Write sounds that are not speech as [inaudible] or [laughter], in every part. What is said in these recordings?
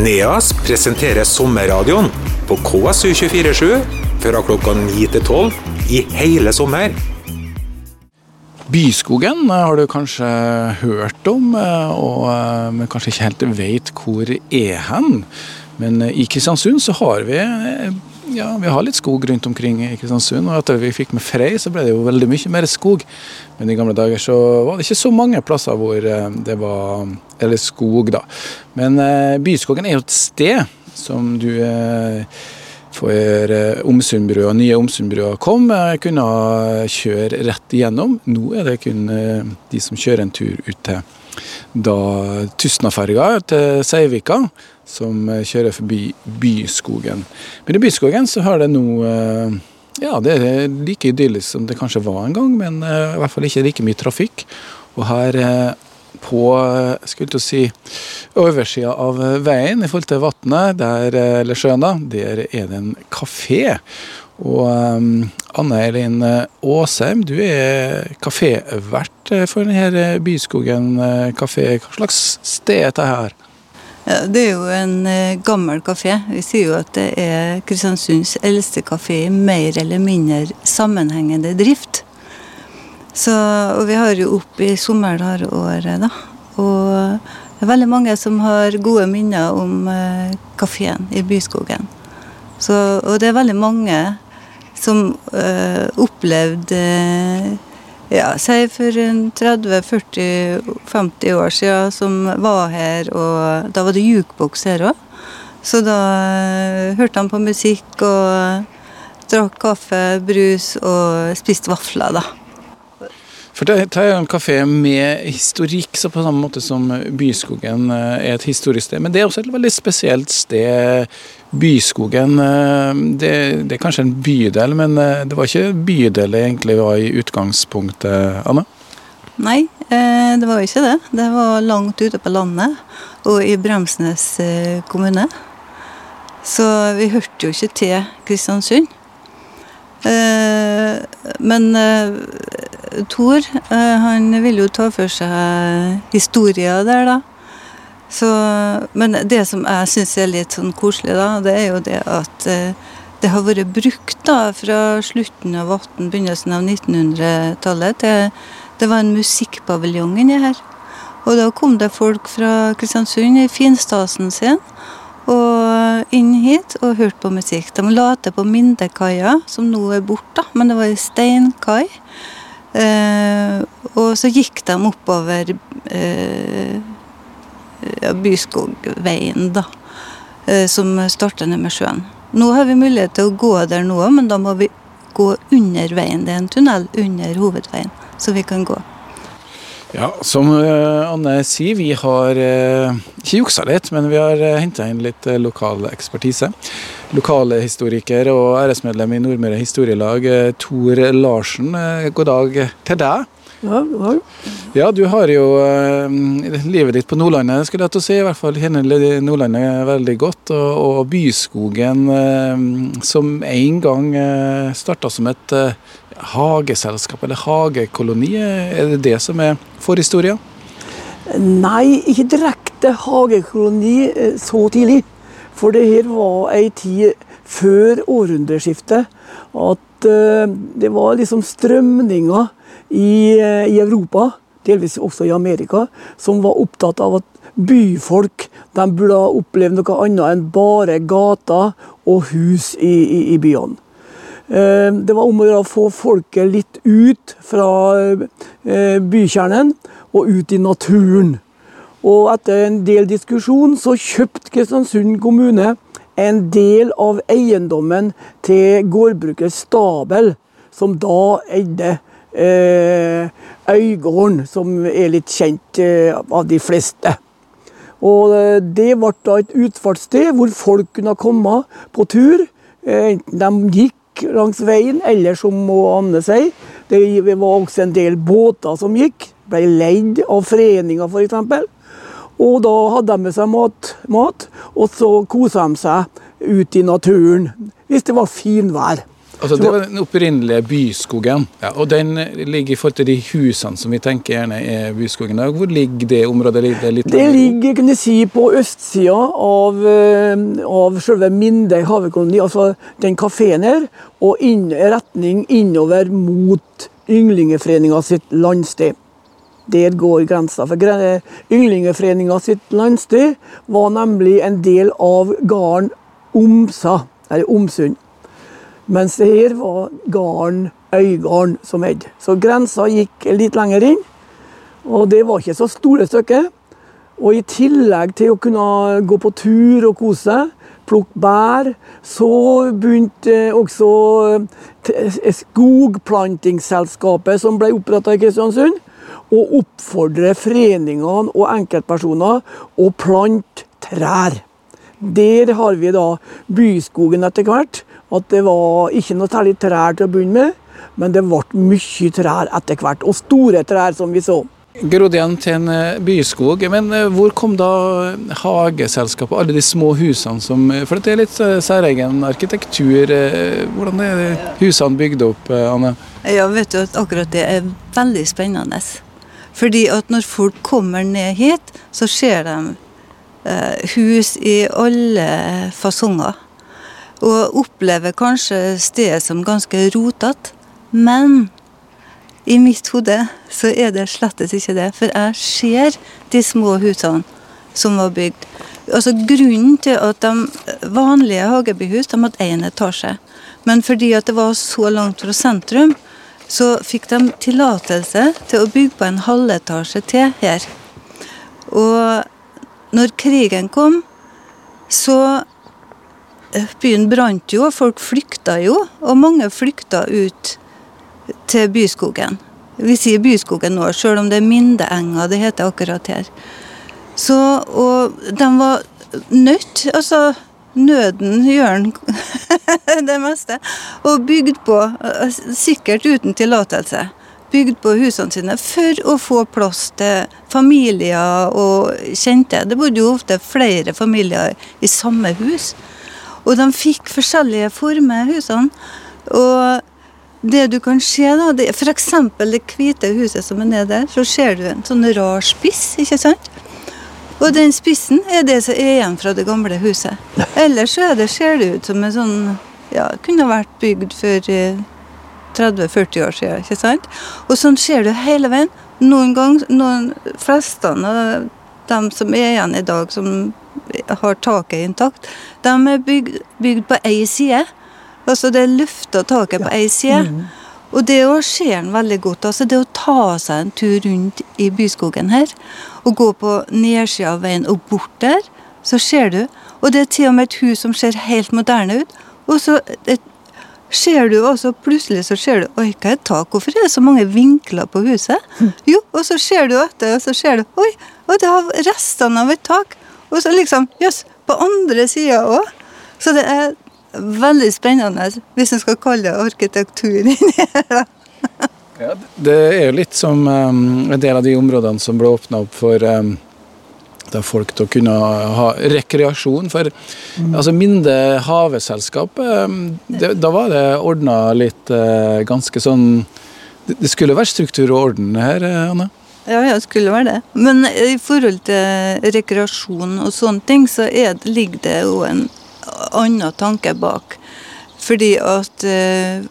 NEAS presenterer sommerradioen på KSU247 fra klokka 9 til 12 i hele sommer. Byskogen eh, har du kanskje hørt om, eh, og, eh, men kanskje ikke helt vet hvor er hen. Men i Kristiansund så har vi ja, vi har litt skog rundt omkring i Kristiansund. Og etter vi fikk med Frei, så ble det jo veldig mye mer skog. Men i gamle dager så var det ikke så mange plasser hvor det var Eller skog, da. Men Byskogen er jo et sted som du for Omsundbrua, nye Omsundbrua kom, kunne kjøre rett igjennom. Nå er det kun de som kjører en tur ut til da Tustnaferga til Seivika, som kjører forbi Byskogen. Men i Byskogen så har det nå ja, det er like idyllisk som det kanskje var en gang, men i hvert fall ikke like mye trafikk. Og her på skulle til å si, oversida av veien i forhold til vannet, eller sjøen, da, der er det en kafé. Og um, Anne-Eilin Aasheim, du er kafévert for denne Byskogen kafé. Hva slags sted er dette her? Ja, det er jo en gammel kafé. Vi sier jo at det er Kristiansunds eldste kafé i mer eller mindre sammenhengende drift. Så, og vi har jo opp i sommerhalvåret, da. Og det er veldig mange som har gode minner om eh, kafeen i Byskogen. Så, og det er veldig mange som eh, opplevde ja, si for 30-40-50 år siden, som var her, og da var det jukeboks her òg. Så da eh, hørte han på musikk og drakk kaffe, brus og spiste vafler, da. For det er en kafé med historikk, så på samme måte som Byskogen er et historisk sted. Men det er også et veldig spesielt sted. Byskogen det, det er kanskje en bydel, men det var ikke bydel det egentlig var i utgangspunktet, Anne? Nei, det var ikke det. Det var langt ute på landet og i Bremsnes kommune. Så vi hørte jo ikke til Kristiansund. Men Tor han vil jo ta for seg historier der, da. Så, men det som jeg syns er litt sånn koselig, da, det er jo det at det har vært brukt da fra slutten av 18, begynnelsen av 1900-tallet til Det var en musikkpaviljong inni her. Og da kom det folk fra Kristiansund i finstasen sin og inn hit og hørte på musikk. De la til på Mindekaia, som nå er borte, men det var ei steinkai. Eh, og så gikk de oppover eh, Byskogveien, da. Eh, som starter ned med sjøen. Nå har vi mulighet til å gå der nå, men da må vi gå under veien. Det er en tunnel under hovedveien, så vi kan gå. Ja, som Anne sier, vi har ikke juksa litt, men vi har henta inn litt lokal ekspertise. Lokalhistoriker og æresmedlem i Nordmøre Historielag, Tor Larsen. God dag til deg. Ja, ja. ja, du har jo uh, livet ditt på Nordlandet, skulle jeg til å si. I hvert fall kjenner Nordlandet veldig godt. Og, og Byskogen, uh, som en gang uh, starta som et uh, hageselskap eller hagekoloni, er det det som er forhistoria? Nei, ikke direkte hagekoloni så tidlig. For det her var ei tid før århundreskiftet at det var liksom strømninger i, i, Europa, delvis også i Amerika, som var opptatt av at byfolk de burde oppleve noe annet enn bare gater og hus i, i, i byene. Det var om å gjøre å få folket litt ut fra bykjernen og ut i naturen. Og etter en del diskusjon så kjøpte Kristiansund kommune en del av eiendommen til gårdbruker Stabel, som da eide eh, Øygården, som er litt kjent eh, av de fleste. Og eh, Det ble da et utfartssted hvor folk kunne komme på tur. Eh, enten de gikk langs veien, eller som Anne sier, det var også en del båter som gikk. Ble leid av foreninger, f.eks. Og da hadde de med seg mat, mat og så kosa de seg ute i naturen hvis det var finvær. Altså, det var den opprinnelige byskogen, ja, og den ligger i forhold til de husene som vi tenker gjerne er byskogen. Hvor ligger det området? Ligger det Det ligger kan du si, på østsida av, eh, av selve Minde havekoloni, altså den kafeen her, og inn, retning innover mot Ynglingeforeninga sitt landsted. Der går grensa. For Ynglingeforeninga sitt landsted var nemlig en del av gården Omsa, eller Omsund. Mens det her var gården Øygarden som het. Så grensa gikk litt lenger inn. Og det var ikke så store stykker. Og i tillegg til å kunne gå på tur og kose seg, plukke bær, så begynte også eh, skogplantingsselskapet som ble oppretta i Kristiansund, å oppfordre foreningene og enkeltpersoner å plante trær. Der har vi da byskogen etter hvert. At det var ikke noe særlig trær til å begynne med, men det ble mye trær etter hvert. Og store trær, som vi så. Grodd igjen til en eh, byskog. Men eh, hvor kom da hageselskapet, alle de små husene som For det er litt eh, særegen arkitektur. Hvordan er husene bygd opp, Anne? Ja, vet du at akkurat det er veldig spennende. Fordi at når folk kommer ned hit, så ser de hus i alle fasonger og opplever kanskje stedet som ganske rotete. Men i mitt hode så er det slettes ikke det, for jeg ser de små husene som var bygd. Altså Grunnen til at de vanlige hagebyhus de hadde én etasje, men fordi at det var så langt fra sentrum, så fikk de tillatelse til å bygge på en halvetasje til her. Og når krigen kom, så byen brant jo, og folk flykta jo. Og mange flykta ut til byskogen. Vi sier byskogen nå, sjøl om det er Mindeenga det heter akkurat her. Så, og de var nødt, altså nøden gjør den [laughs] det meste, og bygd på, eh, sikkert uten tillatelse, bygd på husene sine for å få plass til familier og kjente. Det bodde jo ofte flere familier i samme hus. Og de fikk forskjellige former, husene. Og det du kan se, da, det, f.eks. det hvite huset som er nede der, så ser du en sånn rar spiss, ikke sant? Og den spissen er det som er igjen fra det gamle huset. Ellers så det, ser det ut som en sånn Ja, kunne vært bygd for 30-40 eh, år siden, ikke sant? Og sånn ser du hele veien. Noen ganger, noen flestene av dem som er igjen i dag, som har taket intakt, de er bygd, bygd på ei side. Altså det er lufta taket på ei side. Mm. Og det å ser en veldig godt. altså Det å ta seg en tur rundt i byskogen her, og gå på nedsida av veien og bort der, så ser du. Og det er til og med et hus som ser helt moderne ut. Og så et, ser du også, plutselig så ser du Oi, hva er tak? Hvorfor er det så mange vinkler på huset? Jo, og så ser du etter, og så ser du Oi, og det har restene av et tak. Og så liksom Jøss, yes, på andre sida òg. Så det er veldig spennende, hvis en skal kalle det arkitektur inni her. ja, det er jo litt som um, en del av de områdene som ble åpna opp for um, da folk til å kunne ha rekreasjon. For mm. altså Minde haveselskap, det, da var det ordna litt uh, ganske sånn det, skulle være struktur og orden her, Anne? Ja, ja, det skulle være det. Men i forhold til rekreasjon og sånne ting, så er, ligger det jo en annen tanke bak. Fordi at eh,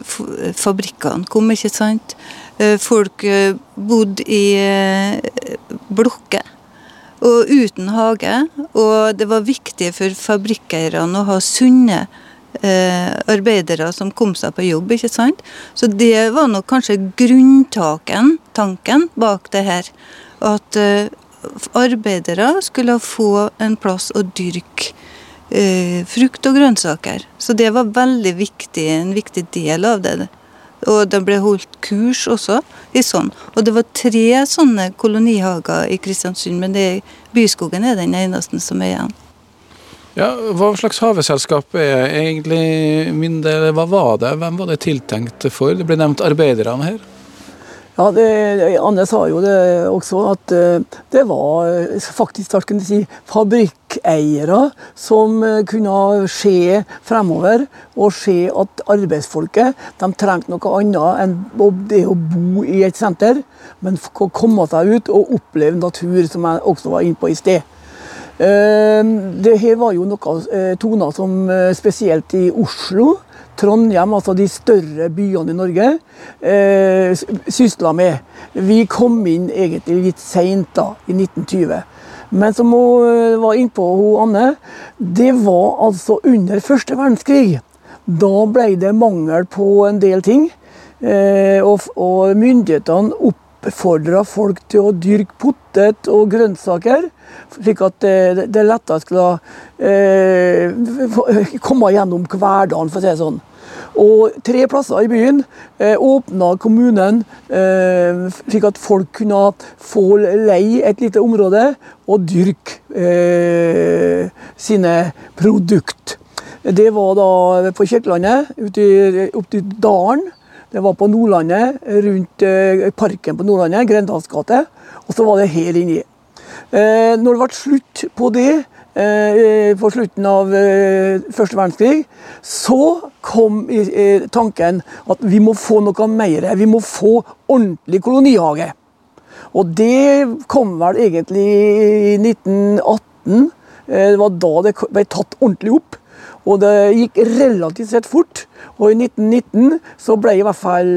fabrikkene kom, ikke sant. Eh, folk eh, bodde i eh, blokker og uten hage. Og det var viktig for fabrikkeierne å ha sunne eh, arbeidere som kom seg på jobb. ikke sant? Så det var nok kanskje grunntaken, tanken bak det her. At eh, arbeidere skulle få en plass å dyrke eh, frukt og grønnsaker. Så det var veldig viktig, en viktig del av det. Og det ble holdt kurs også i sånn. Og det var tre sånne kolonihager i Kristiansund, men det, Byskogen er den eneste som er igjen. Ja, Hva slags haveselskap er egentlig mindre, hva var det? Hvem var det tiltenkt for? Det ble nevnt arbeiderne her. Ja, det, Anne sa jo det også, at eh, det var eh, faktisk si, fabrikkeiere som eh, kunne se fremover og se at arbeidsfolket de trengte noe annet enn det å bo i et senter, men komme seg ut og oppleve natur, som jeg også var inne på i sted. Det her var jo noen toner som spesielt i Oslo Trondheim, altså de større byene i Norge, eh, sysla med. Vi kom inn egentlig litt seint, da, i 1920. Men som hun eh, var innpå, Anne, det var altså under første verdenskrig. Da ble det mangel på en del ting. Eh, og, og myndighetene oppfordra folk til å dyrke potet og grønnsaker, slik at det, det lettere skulle eh, komme gjennom hverdagen, for å si det sånn. Og tre plasser i byen eh, åpna kommunen eh, slik at folk kunne få leie et lite område og dyrke eh, sine produkt. Det var da på Kirkelandet, opp til dalen. Det var på Nordlandet, rundt eh, parken på Nordlandet, Grendals gate. Og så var det her inni. Eh, når det ble slutt på det, Eh, på slutten av eh, første verdenskrig, så kom tanken at vi må få noe mer. Vi må få ordentlig kolonihage. Og det kom vel egentlig i 1918. Eh, det var da det ble tatt ordentlig opp. Og det gikk relativt sett fort. Og i 1919 så ble i hvert fall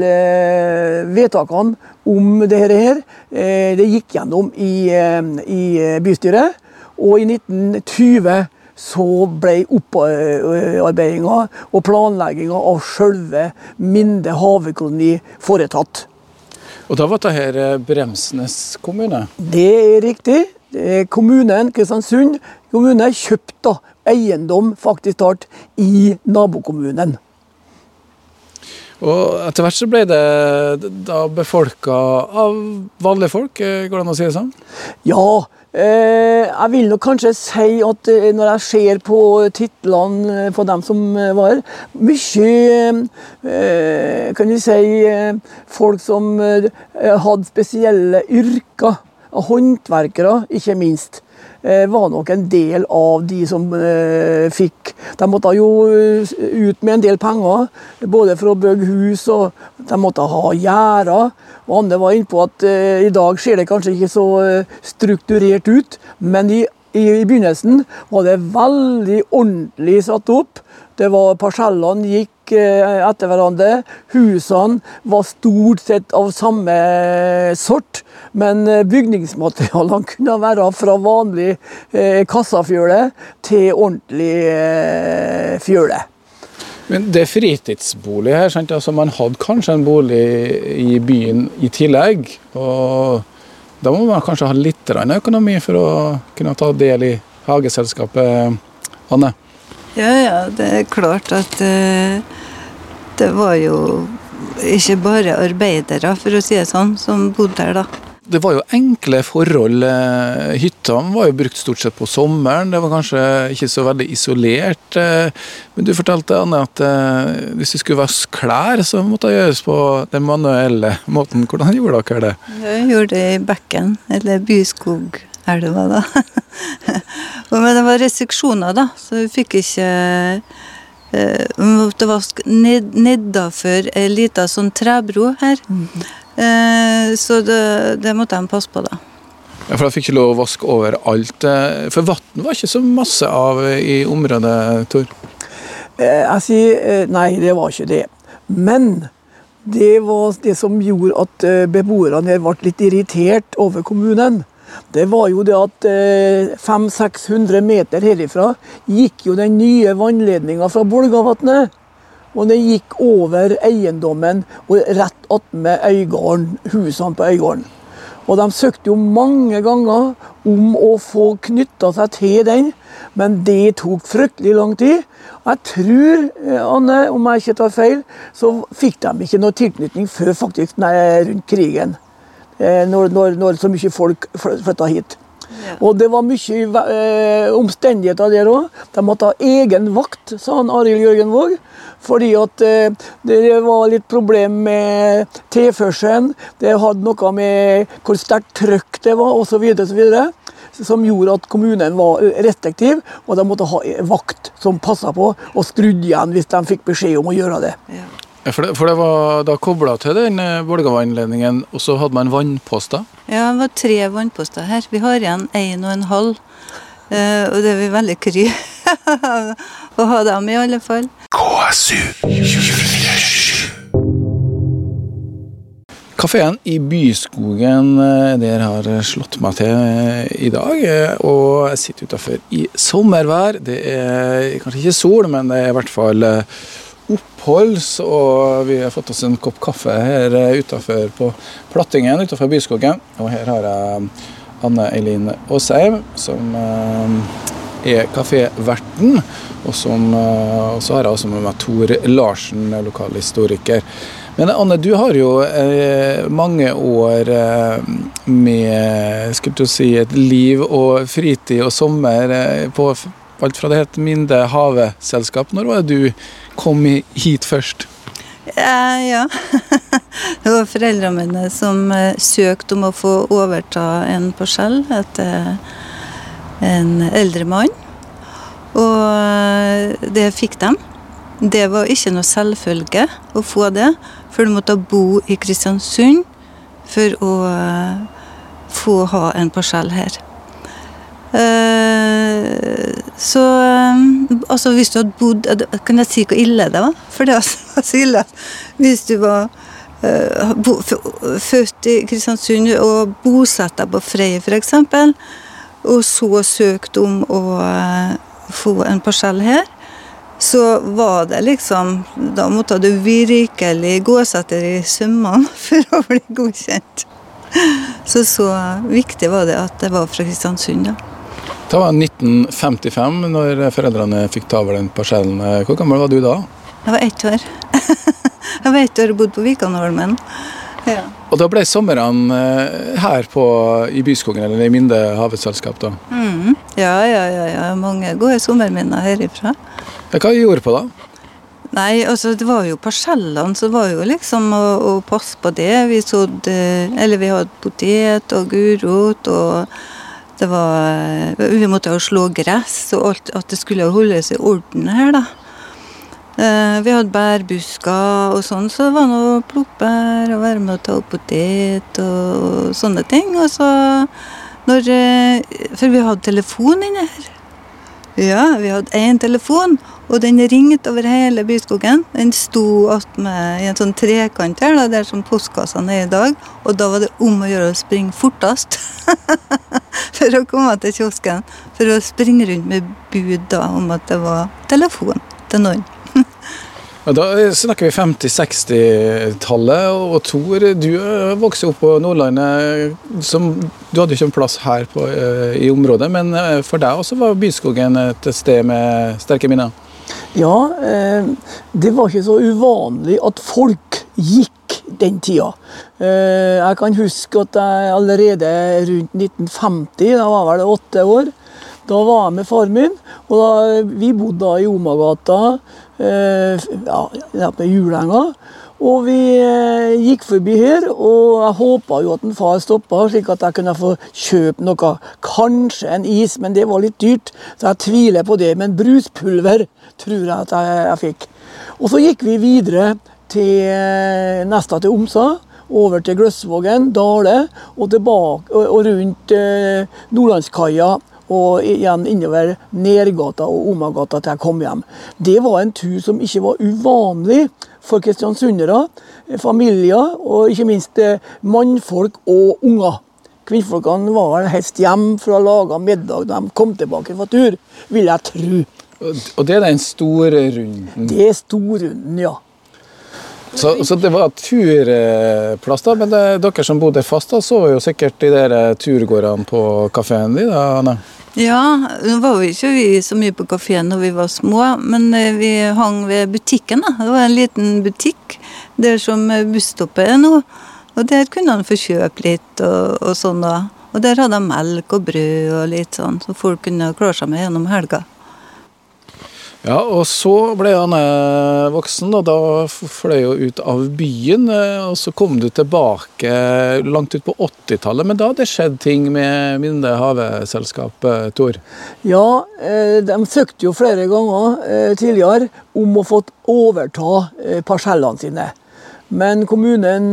vedtakene om dette her Det gikk gjennom i, i bystyret. Og i 1920 så ble opparbeidinga og planlegginga av selve Minde havekoloni foretatt. Og da var det her eh, Bremsnes kommune? Det er riktig. Er kommunen Kristiansund kommune kjøpte eiendom faktisk talt i nabokommunen. Og etter hvert så ble det da befolka av vanlige folk, eh, går det an å si det sånn? Ja, Eh, jeg vil nok kanskje si at eh, når jeg ser på titlene på dem som var var Mye kan vi si folk som hadde spesielle yrker. Håndverkere, ikke minst. Eh, var nok en del av de som eh, fikk De måtte jo eh, ut med en del penger, både for å bygge hus og de måtte ha gjerder. Og Anne var inne på at i dag ser det kanskje ikke så strukturert ut, men i, i, begynnelsen var det veldig ordentlig satt opp. Det var Parsellene gikk etter hverandre. Husene var stort sett av samme sort, men eh, bygningsmaterialene [laughs] kunne være fra vanlig eh, kassafjøle til ordentlig fjøle. Men det er fritidsbolig her, sant? Altså, man hadde kanskje en bolig i byen i tillegg. og Da må man kanskje ha litt økonomi for å kunne ta del i hageselskapet, Anne? Ja, ja, det er klart at uh, det var jo ikke bare arbeidere, for å si det sånn, som bodde der, da. Det var jo enkle forhold. Eh, hyttene var jo brukt stort sett på sommeren. Det var kanskje ikke så veldig isolert. Eh, men du fortalte Anne, at hvis det skulle vaske klær, så måtte det gjøres på den manuelle måten. Hvordan gjorde dere det? Jeg gjorde det i bekken, eller Byskog elva, da. [laughs] Men det var restriksjoner, da, så vi fikk ikke eh, Vi måtte vaske ned, nedafor ei lita sånn trebro her. Mm. Så det, det, måtte de passe på, da. Ja, For de fikk ikke lov å vaske overalt. Eh, for vann var ikke så masse av i området, Tor? Jeg sier nei, det var ikke det. Men det var det som gjorde at beboerne ble litt irritert over kommunen det var jo det at 500-600 eh, meter herifra gikk jo den nye vannledninga fra Bolgavatnet. Og den gikk over eiendommen og rett attmed Øygarden, husene på Øygarden. Og de søkte jo mange ganger om å få knytta seg til den, men det tok fryktelig lang tid. Jeg tror, eh, Anne, om jeg ikke tar feil, så fikk de ikke noe tilknytning før faktisk nei, rundt krigen. Eh, når, når, når, så mye folk flytta hit. Ja. Og det var mye eh, omstendigheter der òg. De måtte ha egen vakt, sa han Arild Jørgen Våg. Fordi at eh, det var litt problem med tilførselen. Det hadde noe med hvor sterkt trøkk det var, osv. Som gjorde at kommunen var restriktiv, og de måtte ha vakt som passa på og skrudde igjen hvis de fikk beskjed om å gjøre det. Ja. For det, for det var da kobla til den eh, Bolgavannledningen, og så hadde man vannposter. ja, det var tre vannposter her. Vi har igjen én og en halv. Eh, og det er vi veldig kry [laughs] å ha dem, i alle fall. Kafeen i Byskogen eh, der har slått meg til eh, i dag. eh, Og jeg sitter utafor i sommervær. Det er kanskje ikke sol, men det er i hvert fall eh, oppholds. Og vi har fått oss en kopp kaffe her utafor på Plattingen utafor Byskogen. Og her har jeg Anne Eileen Aasheim, som eh, er kaféverten. Og eh, og så har jeg også med meg Tor Larsen, lokalhistoriker. Men Anne, du har jo eh, mange år eh, med skal du si, et liv og fritid og sommer eh, på alt fra det het Minde Haveselskap. Når var det du kom hit først? Eh, ja. [laughs] det var foreldrene mine som eh, søkte om å få overta en parsell etter en eldre mann. Og eh, det fikk de. Det var ikke noe selvfølge å få det, for du måtte bo i Kristiansund for å eh, få ha en parsell her. Eh, Så eh, altså hvis du hadde bodd Kan jeg si hvor ille det var? For det var så- [laughs] ille hvis du var eh, født i Kristiansund og bosatt deg på Frei f.eks., og så søkt om å eh, få en parsell her, så var det liksom Da måtte du virkelig gås etter i sømmene [laughs] for å bli godkjent. Så så viktig var det at det var fra Kristiansund, da. Det var 1955, når foreldrene fikk ta over den parsellen. Hvor gammel var du da? Jeg var ett år. [laughs] jeg var ett år og bodde på Vikanholmen. Ja. Og da ble somrene eh, her på, i Byskogen, eller i Minde havselskap, da. Mm. ja, ja, ja, ja. Mange gode sommerminner herifra. Ja, Hva gjorde på da? Nei, altså det var jo parsellene, så det var jo liksom å, å passe på det. Vi sådde Eller vi hadde potet og gulrot og det var Vi måtte jo slå gress og alt at det skulle holdes i orden her, da. Eh, Vi hadde bærbusker og sånn, så det var noe å plukke og være med å ta opp potet og sånne ting. Og så når eh, For vi hadde telefon inne her. Ja, vi hadde én telefon, og den ringte over hele Byskogen. Den sto attmed i en sånn trekant her, da, der som postkassene er i dag. Og da var det om å gjøre å springe fortest [laughs] for å komme til kiosken. For å springe rundt med bud da om at det var telefon til noen. Da snakker vi 50-60-tallet, og Tor, du eh, vokste opp på Nordlandet. Som, du hadde ikke en plass her på, eh, i området, men eh, for deg også var Byskogen et sted med sterke minner? Ja, eh, det var ikke så uvanlig at folk gikk den tida. Eh, jeg kan huske at jeg allerede rundt 1950, da var jeg vel åtte år, da var jeg med far min. og da, Vi bodde da i Omagata, eh, ja, på Julenga. Og vi eh, gikk forbi her, og jeg håpa jo at en far stoppa, slik at jeg kunne få kjøpe noe. Kanskje en is, men det var litt dyrt, så jeg tviler på det. Men bruspulver tror jeg at jeg fikk. Og så gikk vi videre til eh, nesta til Omsa. Over til Gløsvågen, Dale og, tilbake, og, rundt eh, Nordlandskaia. Og igjen innover Nergata og Omagata til jeg kom hjem. Det var en tur som ikke var uvanlig for kristiansundere, familier og ikke minst eh, mannfolk og unger. Kvinnfolkene var helst hjem for å lage middag da de kom tilbake fra tur, vil jeg tro. Og det er den store runden. Det er storrunden, ja. Så, så det var turplass, da. Men det, dere som bodde fast, da, så jo sikkert de der eh, turgårdene på kafeen din, da, Anne? Ja, nå var jo ikke vi så mye på kafeen når vi var små, men eh, vi hang ved butikken. da. Det var en liten butikk der som eh, busstoppet er nå. Og der kunne han få kjøpe litt og, og sånn, da. Og der hadde han melk og brød og litt sånn, så folk kunne klare seg med gjennom helga. Ja, og så ble han eh, voksen, og da fløy hun ut av byen. eh, Og så kom du tilbake langt ut på 80-tallet, men da hadde det skjedd ting med Minde Haveselskap, eh, Tor? Ja, de søkte jo flere ganger tidligere om å få overta parsellene sine. Men kommunen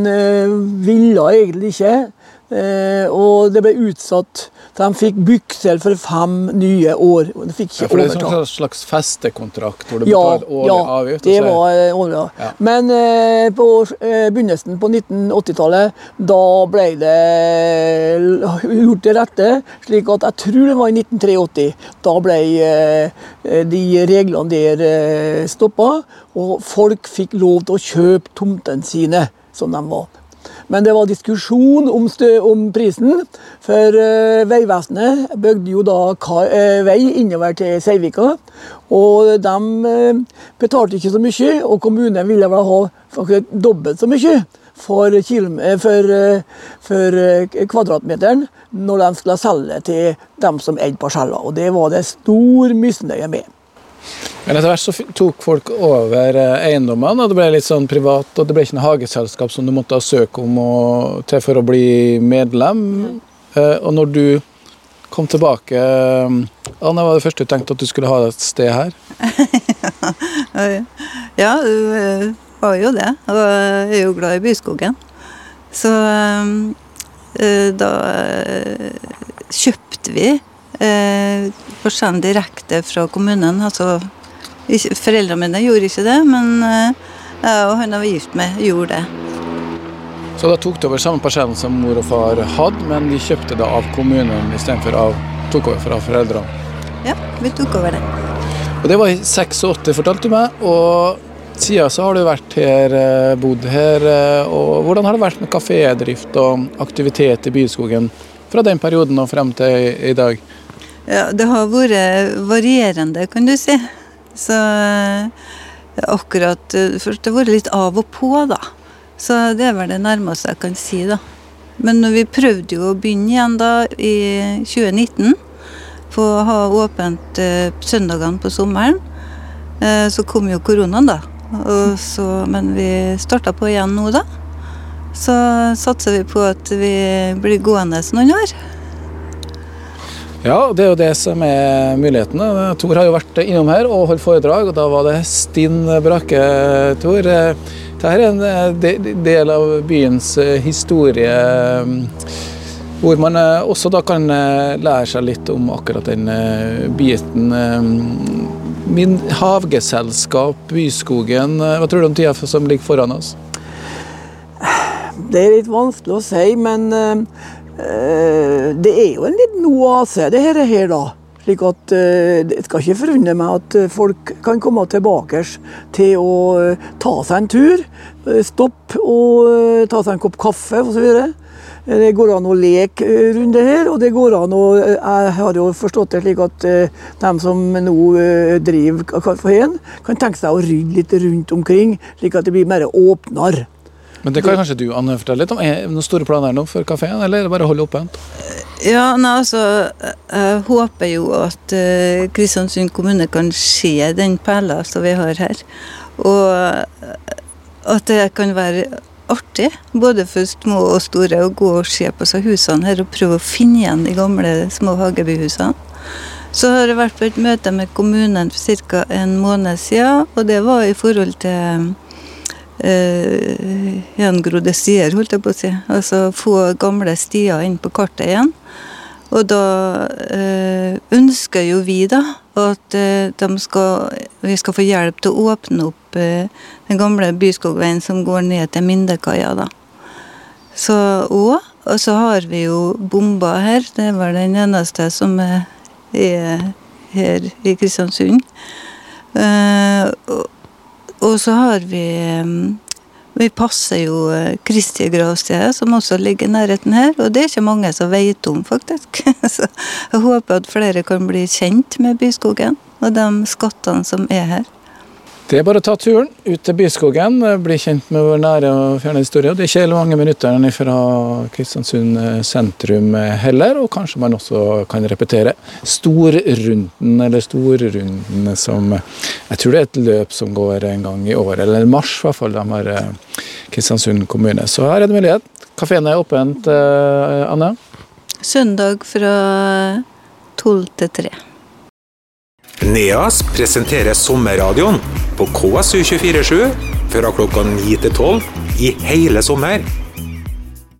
ville egentlig ikke, eh, og det ble utsatt. De fikk byksel for fem nye år. De fikk Ja, ikke for det er overta. en slags festekontrakt hvor du Ja, betaler årlig ja, avgift? det var eh, årlig. Ja. Ja. Men eh, på eh, begynnelsen på 1980-tallet, da ble det gjort til rette, slik at jeg tror det var i 1983. Da ble eh, de reglene der eh, stoppa, og folk fikk lov til å kjøpe tomtene sine som de var. Men det var diskusjon om, om prisen, for eh, Vegvesenet bygde jo da eh, vei innover til Seivika. Og de eh, betalte ikke så mye, og kommunen ville vel ha faktisk dobbelt så mye for, eh, for, for kvadratmeteren når de skulle selge til dem som eide parseller. Og det var det stor misnøye med. Men etter hvert så tok folk over eh, eiendommene, og det ble litt sånn privat, og det ble ikke noe hageselskap som du måtte søke om å, til for å bli medlem. Eh, Og når du kom tilbake, eh, Anne, var det første du tenkte at du skulle ha et sted her? [laughs] Ja, du var jo det, og jeg er jo glad i byskogen. Så da kjøpte vi eh, forskjellen direkte fra kommunen. Altså, foreldrene mine gjorde ikke det, men eh, jeg og han jeg var gift med, gjorde det. Så da tok du over samme parsellen som mor og far hadde, men de kjøpte det av kommunen istedenfor av tok over fra foreldrene. Ja, vi tok over det. Og Det var i 86, fortalte du meg. Og siden så har du vært her, eh, bodd her. eh, og Hvordan har det vært med kafédrift og aktivitet i Byskogen fra den perioden og frem til i dag? Ja, det har vært varierende, kan du si. Så eh, akkurat eh, Først det har vært litt av og på, da. Så det er vel det nærmeste jeg kan si, da. Men når vi prøvde jo å begynne igjen da i 2019, på å ha åpent eh, søndagene på sommeren, eh, så kom jo koronaen, da. Så, men vi starta på igjen nå, da. Så satser vi på at vi blir gående noen år. Ja, det er jo det som er mulighetene. Tor har jo vært innom her og holdt foredrag, og da var det stinn brakke, Tor. Dette er en eh, del av byens eh, historie eh, hvor man eh, også da kan eh, lære seg litt om akkurat den eh, biten. eh, Min havgeselskap, Byskogen, eh, hva tror du om tida som ligger foran oss? Det er litt vanskelig å si, men eh, eh, det er jo en liten oase, det her, her da. Slik at eh, Det skal ikke forundre meg at eh, folk kan komme tilbake til å eh, ta seg en tur. Stoppe og eh, ta seg en kopp kaffe osv. Det går an å leke eh, rundt det her, og det går an å eh, Jeg har jo forstått det slik at eh, de som nå eh, driver kafeen, kan tenke seg å rydde litt rundt omkring, slik at det blir mer åpnere. Men det kan kanskje du Anne, fortelle litt om? Er det noen store planer nå for kafeen, eller er det bare å holde åpent? Ja, nei, altså, jeg håper jo at uh, Kristiansund kommune kan se den perla som vi har her. Og eh, at det kan være artig, både for små og store, å gå og se på seg husene her og prøve å finne igjen de gamle små hagebyhusene. Så har jeg vært på et møte med kommunen for ca. en måned siden, og det var i forhold til eh, gjengrodde stier, holdt jeg på å si. Altså få gamle stier inn på kartet igjen. Og da eh, ønsker jo vi da at eh, skal, vi skal få hjelp til å åpne opp eh, den gamle Byskogveien som går ned til Mindekaia. da. Så, og, og så har vi jo bomba her. Det er vel den eneste som er, er her i Kristiansund. Eh, og, og så har vi eh, Vi passer jo eh, Kristi gravsted, som også ligger i nærheten her. Og det er ikke mange som vet om, faktisk. [laughs] Så jeg håper at flere kan bli kjent med Byskogen og de skattene som er her. Det er bare å ta turen ut til Byskogen, bli kjent med vår nære og fjerne historie. Det er ikke hele mange minuttene fra Kristiansund sentrum heller, og kanskje man også kan repetere Storrunden, eller Storrunden som Jeg tror det er et løp som går en gang i året, eller mars i hvert fall, de har eh, Kristiansund kommune. Så her er det mulighet. Kafeen er åpent, eh, Anne? Søndag fra tolv til tre. NEAS presenterer sommerradioen på KSU247 fra klokka 9 til 12 i hele sommer.